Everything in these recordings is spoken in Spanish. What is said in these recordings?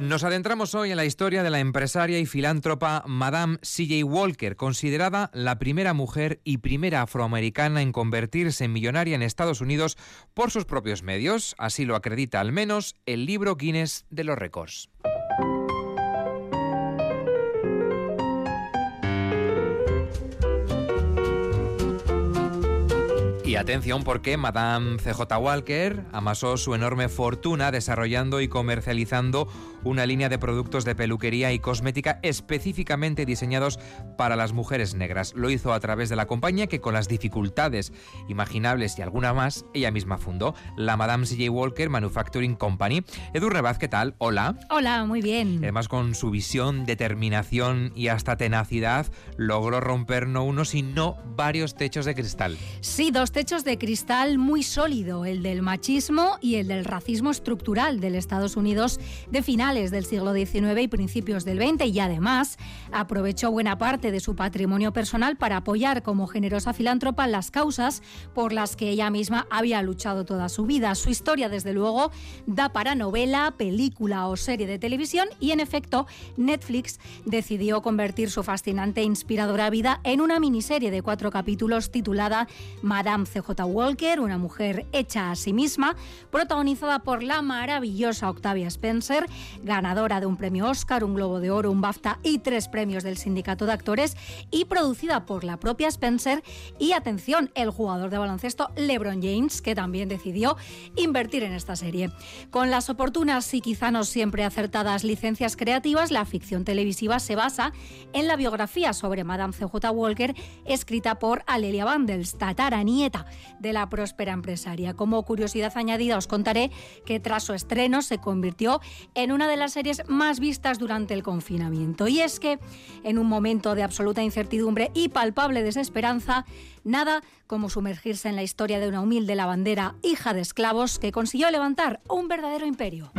Nos adentramos hoy en la historia de la empresaria y filántropa Madame C.J. Walker, considerada la primera mujer y primera afroamericana en convertirse en millonaria en Estados Unidos por sus propios medios. Así lo acredita al menos el libro Guinness de los récords. Atención porque Madame CJ Walker amasó su enorme fortuna desarrollando y comercializando una línea de productos de peluquería y cosmética específicamente diseñados para las mujeres negras. Lo hizo a través de la compañía que con las dificultades imaginables y alguna más, ella misma fundó, la Madame C.J. Walker Manufacturing Company. Edu Rebaz, ¿qué tal? Hola. Hola, muy bien. Además con su visión, determinación y hasta tenacidad logró romper no uno sino varios techos de cristal. Sí, dos techos de cristal muy sólido, el del machismo y el del racismo estructural del Estados Unidos de finales del siglo XIX y principios del XX y además aprovechó buena parte de su patrimonio personal para apoyar como generosa filántropa las causas por las que ella misma había luchado toda su vida. Su historia, desde luego, da para novela, película o serie de televisión y en efecto Netflix decidió convertir su fascinante e inspiradora vida en una miniserie de cuatro capítulos titulada Madame CJ Walker, una mujer hecha a sí misma, protagonizada por la maravillosa Octavia Spencer, ganadora de un premio Oscar, un Globo de Oro, un BAFTA y tres premios del Sindicato de Actores, y producida por la propia Spencer y, atención, el jugador de baloncesto LeBron James, que también decidió invertir en esta serie. Con las oportunas y quizá no siempre acertadas licencias creativas, la ficción televisiva se basa en la biografía sobre Madame CJ Walker, escrita por Alelia Vandels, tatara nieta de la próspera empresaria. Como curiosidad añadida os contaré que tras su estreno se convirtió en una de las series más vistas durante el confinamiento. Y es que en un momento de absoluta incertidumbre y palpable desesperanza, nada como sumergirse en la historia de una humilde lavandera, hija de esclavos, que consiguió levantar un verdadero imperio.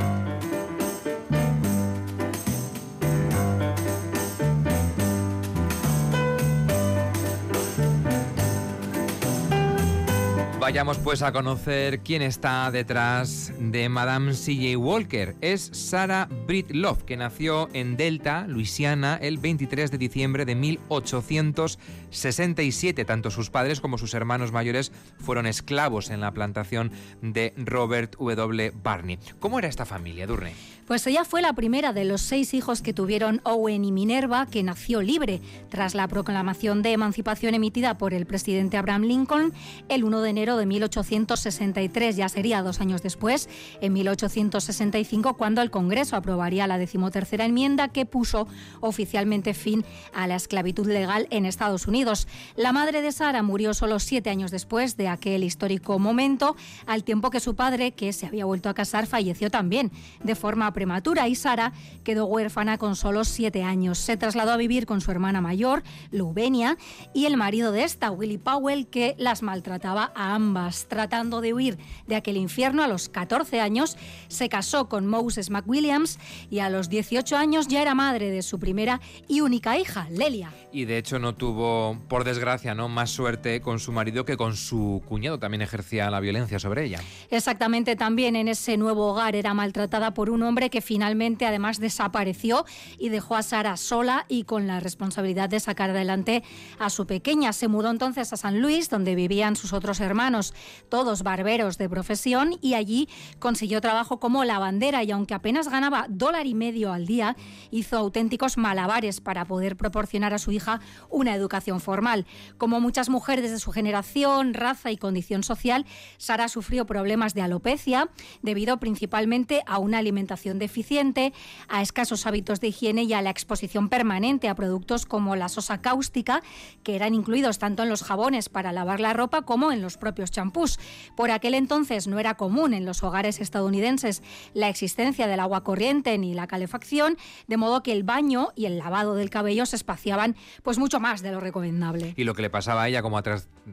Vayamos pues a conocer quién está detrás de Madame C.J. Walker. Es Sarah Britt Love, que nació en Delta, Luisiana, el 23 de diciembre de 1867. Tanto sus padres como sus hermanos mayores fueron esclavos en la plantación de Robert W. Barney. ¿Cómo era esta familia, Durne? Pues ella fue la primera de los seis hijos que tuvieron Owen y Minerva, que nació libre tras la proclamación de emancipación emitida por el presidente Abraham Lincoln el 1 de enero de 1863. Ya sería dos años después, en 1865, cuando el Congreso aprobaría la decimotercera enmienda que puso oficialmente fin a la esclavitud legal en Estados Unidos. La madre de Sara murió solo siete años después de aquel histórico momento, al tiempo que su padre, que se había vuelto a casar, falleció también de forma prematura y Sara quedó huérfana con solo siete años. Se trasladó a vivir con su hermana mayor, Lubenia, y el marido de esta, Willie Powell, que las maltrataba a ambas. Tratando de huir de aquel infierno a los 14 años, se casó con Moses McWilliams y a los 18 años ya era madre de su primera y única hija, Lelia. Y de hecho no tuvo, por desgracia, no más suerte con su marido que con su cuñado. También ejercía la violencia sobre ella. Exactamente, también en ese nuevo hogar era maltratada por un hombre que finalmente además desapareció y dejó a Sara sola y con la responsabilidad de sacar adelante a su pequeña. Se mudó entonces a San Luis, donde vivían sus otros hermanos, todos barberos de profesión, y allí consiguió trabajo como lavandera y aunque apenas ganaba dólar y medio al día, hizo auténticos malabares para poder proporcionar a su hija una educación formal. Como muchas mujeres de su generación, raza y condición social, Sara sufrió problemas de alopecia debido principalmente a una alimentación deficiente, a escasos hábitos de higiene y a la exposición permanente a productos como la sosa cáustica, que eran incluidos tanto en los jabones para lavar la ropa como en los propios champús. Por aquel entonces no era común en los hogares estadounidenses la existencia del agua corriente ni la calefacción, de modo que el baño y el lavado del cabello se espaciaban pues mucho más de lo recomendable. Y lo que le pasaba a ella, como a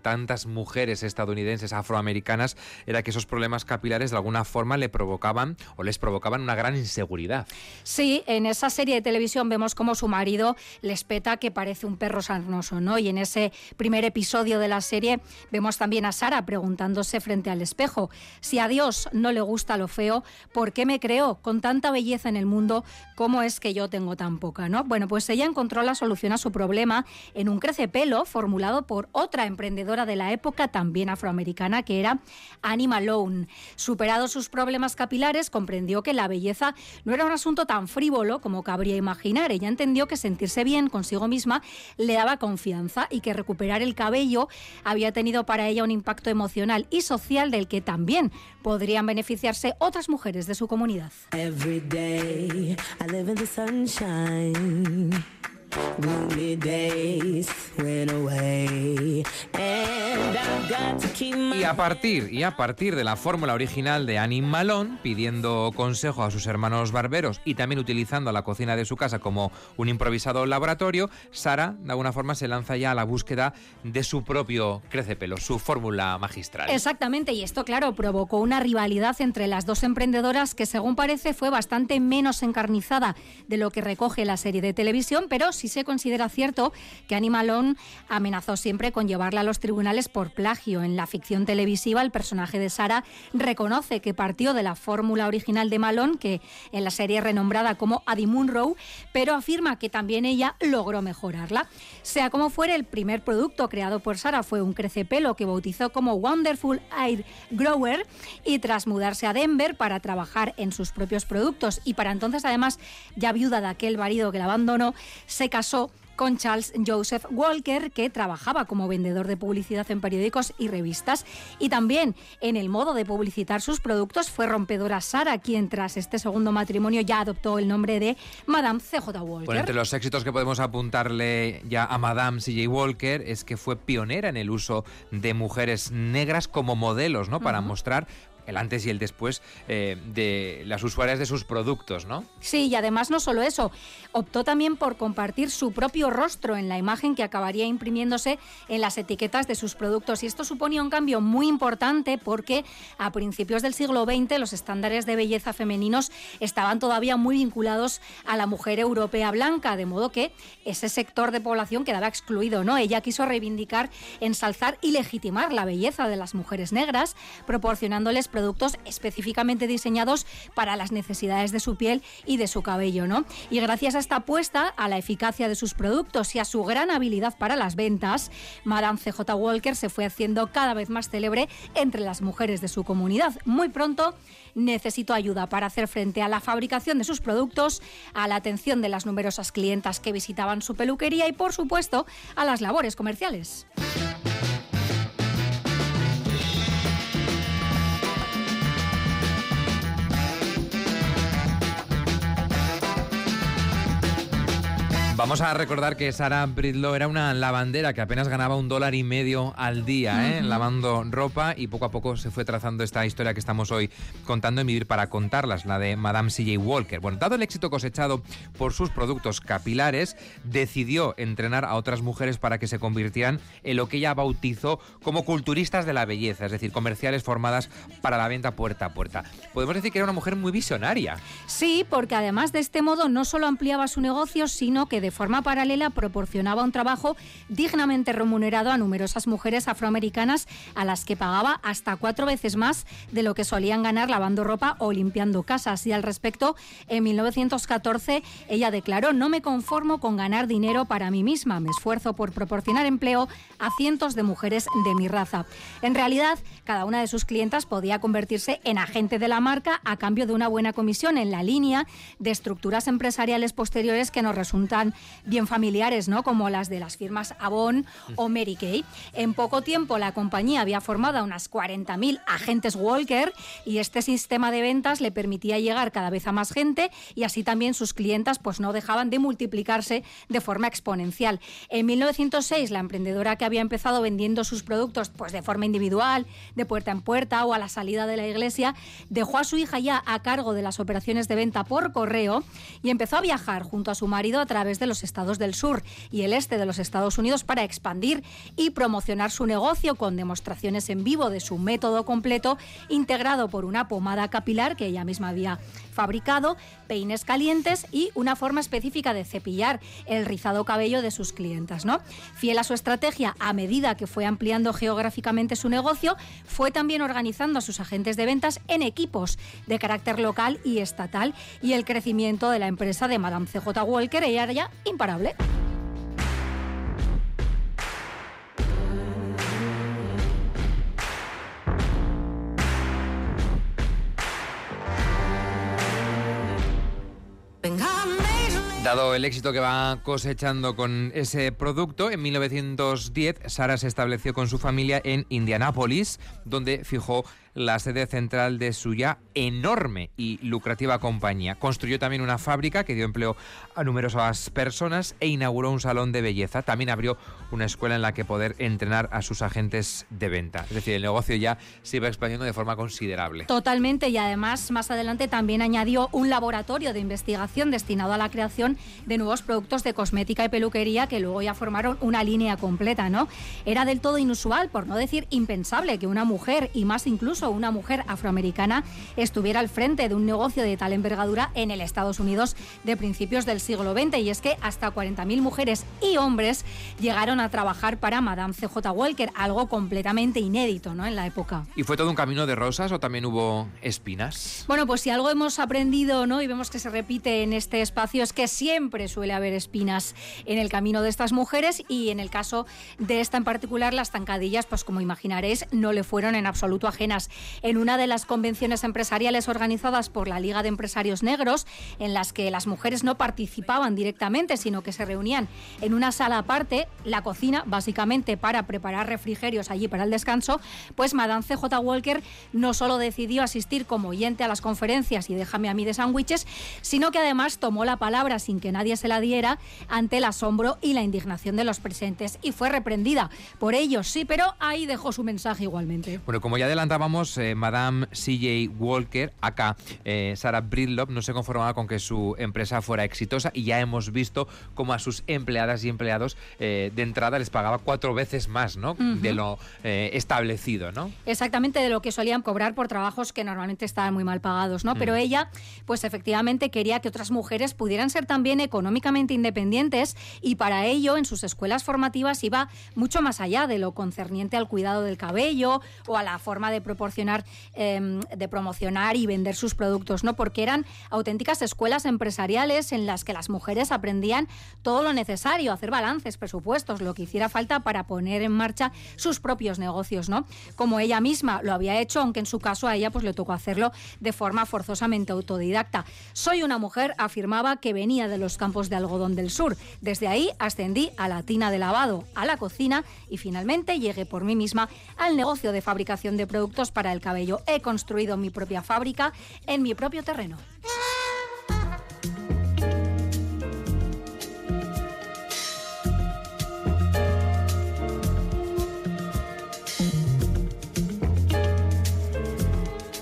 tantas mujeres estadounidenses, afroamericanas, era que esos problemas capilares de alguna forma le provocaban o les provocaban una gran inseguridad. Sí, en esa serie de televisión vemos como su marido les peta que parece un perro sarnoso, ¿no? Y en ese primer episodio de la serie vemos también a Sara preguntándose frente al espejo, si a Dios no le gusta lo feo, ¿por qué me creó con tanta belleza en el mundo? ¿Cómo es que yo tengo tan poca, no? Bueno, pues ella encontró la solución a su problema en un crecepelo formulado por otra emprendedora de la época también afroamericana que era Annie Malone. Superados sus problemas capilares, comprendió que la belleza no era un asunto tan frívolo como cabría imaginar. Ella entendió que sentirse bien consigo misma le daba confianza y que recuperar el cabello había tenido para ella un impacto emocional y social del que también podrían beneficiarse otras mujeres de su comunidad. Y a partir y a partir de la fórmula original de Annie Malone, pidiendo consejo a sus hermanos barberos y también utilizando la cocina de su casa como un improvisado laboratorio, Sara de alguna forma se lanza ya a la búsqueda de su propio crecepelo, su fórmula magistral. Exactamente, y esto claro provocó una rivalidad entre las dos emprendedoras que según parece fue bastante menos encarnizada de lo que recoge la serie de televisión, pero sí se considera cierto que Annie Malone amenazó siempre con llevarla a los tribunales por plagio. En la ficción televisiva, el personaje de Sara reconoce que partió de la fórmula original de Malone, que en la serie renombrada como Addie Munro, pero afirma que también ella logró mejorarla. Sea como fuere, el primer producto creado por Sara fue un crecepelo que bautizó como Wonderful Air Grower y tras mudarse a Denver para trabajar en sus propios productos y para entonces además ya viuda de aquel marido que la abandonó, se casó con Charles Joseph Walker, que trabajaba como vendedor de publicidad en periódicos y revistas. Y también en el modo de publicitar sus productos fue rompedora Sara, quien tras este segundo matrimonio ya adoptó el nombre de Madame CJ Walker. entre los éxitos que podemos apuntarle ya a Madame CJ Walker es que fue pionera en el uso de mujeres negras como modelos, ¿no? Para mostrar el antes y el después eh, de las usuarias de sus productos, ¿no? Sí, y además no solo eso, optó también por compartir su propio rostro en la imagen que acabaría imprimiéndose en las etiquetas de sus productos. Y esto suponía un cambio muy importante porque a principios del siglo XX los estándares de belleza femeninos estaban todavía muy vinculados a la mujer europea blanca, de modo que ese sector de población quedaba excluido, ¿no? Ella quiso reivindicar, ensalzar y legitimar la belleza de las mujeres negras, proporcionándoles productos específicamente diseñados para las necesidades de su piel y de su cabello, ¿no? Y gracias a esta apuesta, a la eficacia de sus productos y a su gran habilidad para las ventas, Madame CJ Walker se fue haciendo cada vez más célebre entre las mujeres de su comunidad. Muy pronto necesitó ayuda para hacer frente a la fabricación de sus productos, a la atención de las numerosas clientas que visitaban su peluquería y, por supuesto, a las labores comerciales. Vamos a recordar que Sara Bridlow era una lavandera que apenas ganaba un dólar y medio al día ¿eh? lavando ropa y poco a poco se fue trazando esta historia que estamos hoy contando en Vivir para contarlas, la de Madame C.J. Walker. Bueno, dado el éxito cosechado por sus productos capilares, decidió entrenar a otras mujeres para que se convirtieran en lo que ella bautizó como culturistas de la belleza, es decir, comerciales formadas para la venta puerta a puerta. Podemos decir que era una mujer muy visionaria. Sí, porque además de este modo no solo ampliaba su negocio, sino que de forma paralela proporcionaba un trabajo dignamente remunerado a numerosas mujeres afroamericanas a las que pagaba hasta cuatro veces más de lo que solían ganar lavando ropa o limpiando casas. Y al respecto, en 1914 ella declaró, no me conformo con ganar dinero para mí misma, me esfuerzo por proporcionar empleo a cientos de mujeres de mi raza. En realidad, cada una de sus clientas podía convertirse en agente de la marca a cambio de una buena comisión en la línea de estructuras empresariales posteriores que nos resultan bien familiares, ¿no? Como las de las firmas Avon o Mary Kay. En poco tiempo la compañía había formado a unas 40.000 agentes Walker y este sistema de ventas le permitía llegar cada vez a más gente y así también sus clientas pues no dejaban de multiplicarse de forma exponencial. En 1906 la emprendedora que había empezado vendiendo sus productos pues de forma individual, de puerta en puerta o a la salida de la iglesia, dejó a su hija ya a cargo de las operaciones de venta por correo y empezó a viajar junto a su marido a través de los estados del sur y el este de los Estados Unidos para expandir y promocionar su negocio con demostraciones en vivo de su método completo integrado por una pomada capilar que ella misma había fabricado, peines calientes y una forma específica de cepillar el rizado cabello de sus clientas. ¿no? Fiel a su estrategia, a medida que fue ampliando geográficamente su negocio, fue también organizando a sus agentes de ventas en equipos de carácter local y estatal y el crecimiento de la empresa de Madame CJ Walker era ya imparable. Dado el éxito que va cosechando con ese producto, en 1910 Sara se estableció con su familia en Indianápolis, donde fijó la sede central de su ya enorme y lucrativa compañía. Construyó también una fábrica que dio empleo a numerosas personas e inauguró un salón de belleza. También abrió una escuela en la que poder entrenar a sus agentes de venta. Es decir, el negocio ya se iba expandiendo de forma considerable. Totalmente y además más adelante también añadió un laboratorio de investigación destinado a la creación de nuevos productos de cosmética y peluquería que luego ya formaron una línea completa, ¿no? Era del todo inusual, por no decir impensable, que una mujer y más incluso una mujer afroamericana estuviera al frente de un negocio de tal envergadura en el Estados Unidos de principios del siglo XX. Y es que hasta 40.000 mujeres y hombres llegaron a trabajar para Madame CJ Walker, algo completamente inédito ¿no? en la época. ¿Y fue todo un camino de rosas o también hubo espinas? Bueno, pues si algo hemos aprendido ¿no? y vemos que se repite en este espacio es que siempre suele haber espinas en el camino de estas mujeres y en el caso de esta en particular, las zancadillas, pues como imaginaréis, no le fueron en absoluto ajenas en una de las convenciones empresariales organizadas por la Liga de Empresarios Negros, en las que las mujeres no participaban directamente, sino que se reunían en una sala aparte, la cocina, básicamente para preparar refrigerios allí para el descanso, pues Madame CJ Walker no solo decidió asistir como oyente a las conferencias y déjame a mí de sándwiches, sino que además tomó la palabra sin que nadie se la diera ante el asombro y la indignación de los presentes y fue reprendida por ellos, sí, pero ahí dejó su mensaje igualmente. Bueno, como ya adelantábamos, eh, Madame CJ Walker, acá eh, Sarah Bridlop, no se conformaba con que su empresa fuera exitosa y ya hemos visto cómo a sus empleadas y empleados eh, de entrada les pagaba cuatro veces más ¿no? de lo establecido. ¿no? Exactamente de lo que solían cobrar por trabajos que normalmente estaban muy mal pagados. ¿no? Pero ella, pues efectivamente quería que otras mujeres pudieran ser también económicamente independientes y para ello en sus escuelas formativas iba mucho más allá de lo concerniente al cuidado del cabello o a la forma de proporcionar Em, de promocionar y vender sus productos, ¿no? Porque eran auténticas escuelas empresariales en las que las mujeres aprendían todo lo necesario, hacer balances, presupuestos, lo que hiciera falta para poner en marcha sus propios negocios, ¿no? Como ella misma lo había hecho, aunque en su caso a ella pues le tocó hacerlo de forma forzosamente autodidacta. Soy una mujer, afirmaba, que venía de los campos de algodón del sur. Desde ahí ascendí a la tina de lavado, a la cocina y finalmente llegué por mí misma al negocio de fabricación de productos para el cabello. He construido mi propia fábrica en mi propio terreno.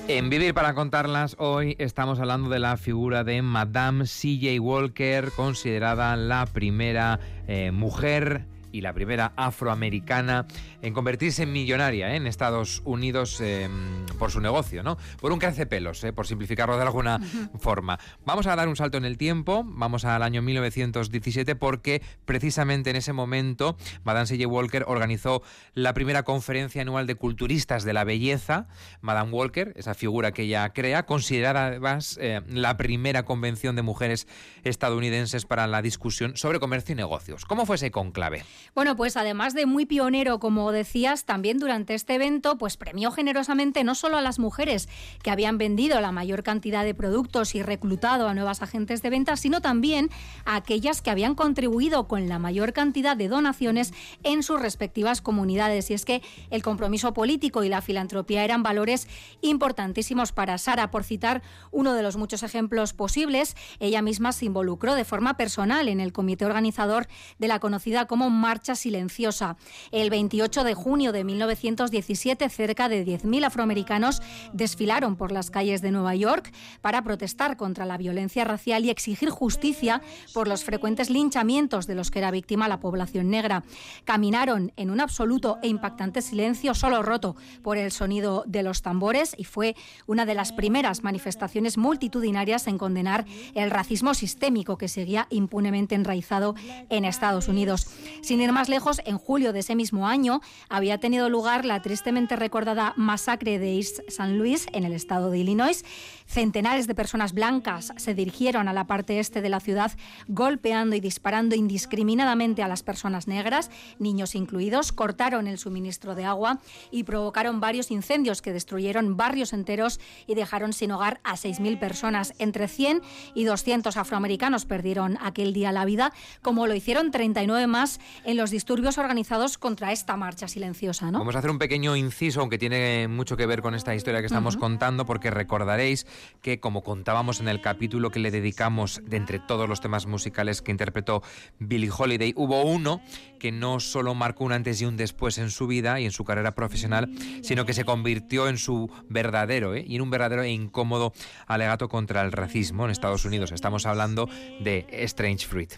En Vivir para contarlas, hoy estamos hablando de la figura de Madame C.J. Walker, considerada la primera eh, mujer y la primera afroamericana en convertirse en millonaria ¿eh? en Estados Unidos em, por su negocio, ¿no? Por un pelos, ¿eh? por simplificarlo de alguna forma. Vamos a dar un salto en el tiempo, vamos al año 1917 porque precisamente en ese momento Madame C.J. Walker organizó la primera conferencia anual de culturistas de la belleza. Madame Walker, esa figura que ella crea, considerada además eh, la primera convención de mujeres estadounidenses para la discusión sobre comercio y negocios. ¿Cómo fue ese conclave? Bueno, pues además de muy pionero, como decías, también durante este evento, pues premió generosamente no solo a las mujeres que habían vendido la mayor cantidad de productos y reclutado a nuevas agentes de venta, sino también a aquellas que habían contribuido con la mayor cantidad de donaciones en sus respectivas comunidades. Y es que el compromiso político y la filantropía eran valores importantísimos para Sara. Por citar uno de los muchos ejemplos posibles, ella misma se involucró de forma personal en el comité organizador de la conocida como marcha silenciosa. El 28 de junio de 1917, cerca de 10.000 afroamericanos desfilaron por las calles de Nueva York para protestar contra la violencia racial y exigir justicia por los frecuentes linchamientos de los que era víctima la población negra. Caminaron en un absoluto e impactante silencio, solo roto por el sonido de los tambores, y fue una de las primeras manifestaciones multitudinarias en condenar el racismo sistémico que seguía impunemente enraizado en Estados Unidos. Sin ir más lejos, en julio de ese mismo año había tenido lugar la tristemente recordada masacre de East San Luis en el estado de Illinois. Centenares de personas blancas se dirigieron a la parte este de la ciudad golpeando y disparando indiscriminadamente a las personas negras, niños incluidos, cortaron el suministro de agua y provocaron varios incendios que destruyeron barrios enteros y dejaron sin hogar a 6.000 personas. Entre 100 y 200 afroamericanos perdieron aquel día la vida, como lo hicieron 39 más en los disturbios organizados contra esta marcha silenciosa. ¿no? Vamos a hacer un pequeño inciso, aunque tiene mucho que ver con esta historia que estamos contando, porque recordaréis que, como contábamos en el capítulo que le dedicamos de entre todos los temas musicales que interpretó Billie Holiday, hubo uno que no solo marcó un antes y un después en su vida y en su carrera profesional, sino que se convirtió en su verdadero ¿eh? y en un verdadero e incómodo alegato contra el racismo en Estados Unidos. Estamos hablando de Strange Fruit.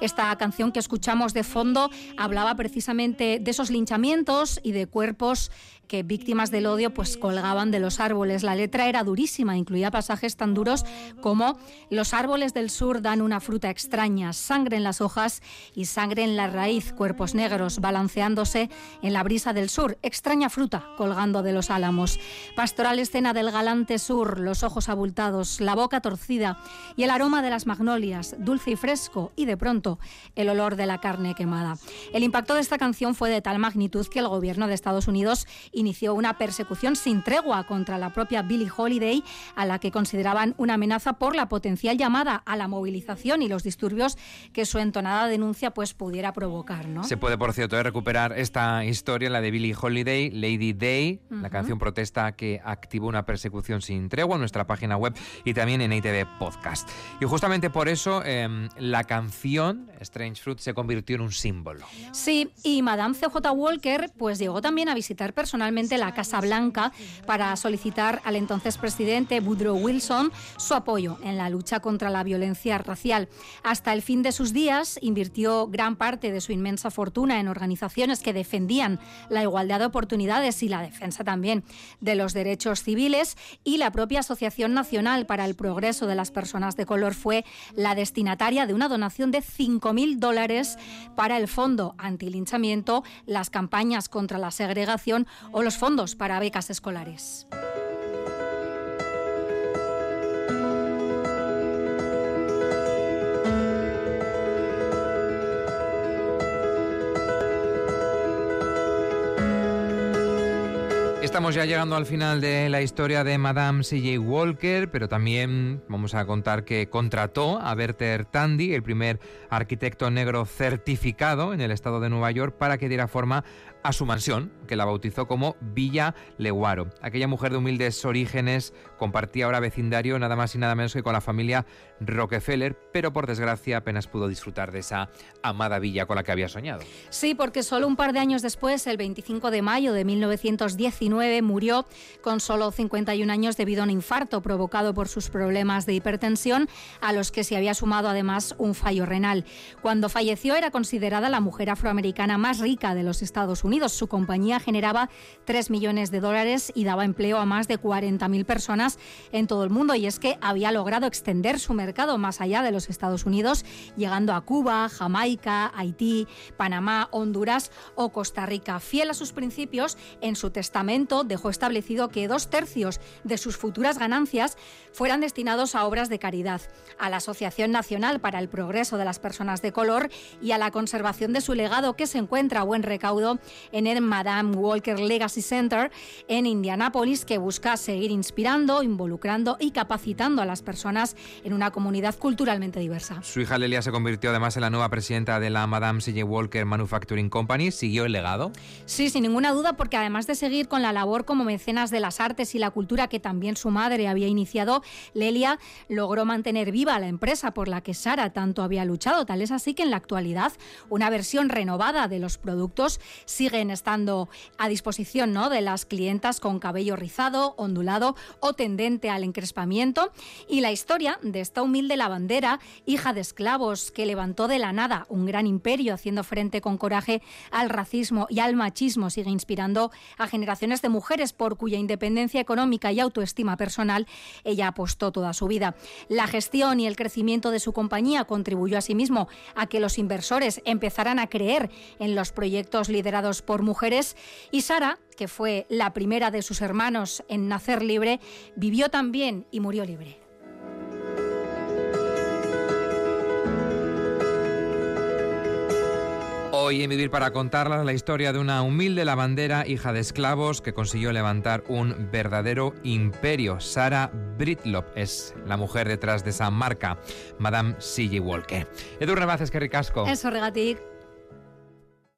Esta canción que escuchamos de hablaba precisamente de esos linchamientos y de cuerpos que víctimas del odio pues colgaban de los árboles. La letra era durísima, incluía pasajes tan duros como los árboles del sur dan una fruta extraña, sangre en las hojas y sangre en la raíz, cuerpos negros balanceándose en la brisa del sur, extraña fruta colgando de los álamos. Pastoral escena del galante sur, los ojos abultados, la boca torcida y el aroma de las magnolias, dulce y fresco y de pronto el olor de la carne El impacto de esta canción fue de tal magnitud que el gobierno de Estados Unidos inició una persecución sin tregua contra la propia Billie Holiday, a la que consideraban una amenaza por la potencial llamada a la movilización y los disturbios que su entonada denuncia pues pudiera provocar. ¿no? Se puede, por cierto, recuperar esta historia, la de Billie Holiday, Lady Day, la canción protesta que activó una persecución sin tregua en nuestra página web y también en ITV Podcast. Y justamente por eso em, la canción Strange Fruit se convirtió en un Sí, y Madame CJ Walker pues llegó también a visitar personalmente la Casa Blanca para solicitar al entonces presidente Woodrow Wilson su apoyo en la lucha contra la violencia racial. Hasta el fin de sus días invirtió gran parte de su inmensa fortuna en organizaciones que defendían la igualdad de oportunidades y la defensa también de los derechos civiles y la propia Asociación Nacional para el Progreso de las Personas de Color fue la destinataria de una donación de 5.000 dólares para el Fondo Antilinchamiento, las campañas contra la segregación o los fondos para becas escolares. Estamos ya llegando al final de la historia de Madame C.J. Walker, pero también vamos a contar que contrató a Berter Tandy, el primer arquitecto negro certificado en el estado de Nueva York, para que diera forma a su mansión, que la bautizó como Villa Leguaro. Aquella mujer de humildes orígenes compartía ahora vecindario nada más y nada menos que con la familia Rockefeller, pero por desgracia apenas pudo disfrutar de esa amada villa con la que había soñado. Sí, porque solo un par de años después, el 25 de mayo de 1919, murió con solo 51 años debido a un infarto provocado por sus problemas de hipertensión, a los que se había sumado además un fallo renal. Cuando falleció era considerada la mujer afroamericana más rica de los Estados Unidos su compañía generaba 3 millones de dólares y daba empleo a más de 40.000 personas en todo el mundo. Y es que había logrado extender su mercado más allá de los Estados Unidos, llegando a Cuba, Jamaica, Haití, Panamá, Honduras o Costa Rica. Fiel a sus principios, en su testamento dejó establecido que dos tercios de sus futuras ganancias fueran destinados a obras de caridad, a la Asociación Nacional para el Progreso de las Personas de Color y a la conservación de su legado que se encuentra a buen recaudo en el Madame Walker Legacy Center en Indianápolis, que busca seguir inspirando, involucrando y capacitando a las personas en una comunidad culturalmente diversa. Su hija Lelia se convirtió además en la nueva presidenta de la Madame C.J. Walker Manufacturing Company. ¿Siguió el legado? Sí, sin ninguna duda, porque además de seguir con la labor como mecenas de las artes y la cultura que también su madre había iniciado, Lelia logró mantener viva la empresa por la que Sara tanto había luchado. Tal es así que en la actualidad una versión renovada de los productos siguen estando a disposición ¿no? de las clientas con cabello rizado, ondulado o tendente al encrespamiento. Y la historia de esta humilde lavandera, hija de esclavos, que levantó de la nada un gran imperio haciendo frente con coraje al racismo y al machismo, sigue inspirando a generaciones de mujeres por cuya independencia económica y autoestima personal ella apostó toda su vida. La gestión y el crecimiento de su compañía contribuyó asimismo a que los inversores empezaran a creer en los proyectos liderados por mujeres y Sara, que fue la primera de sus hermanos en nacer libre, vivió también y murió libre. Hoy en Vivir para contarlas la historia de una humilde lavandera, hija de esclavos, que consiguió levantar un verdadero imperio. Sara Britlop es la mujer detrás de esa marca, Madame C.J. Walker. Edu Rebaces, que ricasco. Eso, regatic.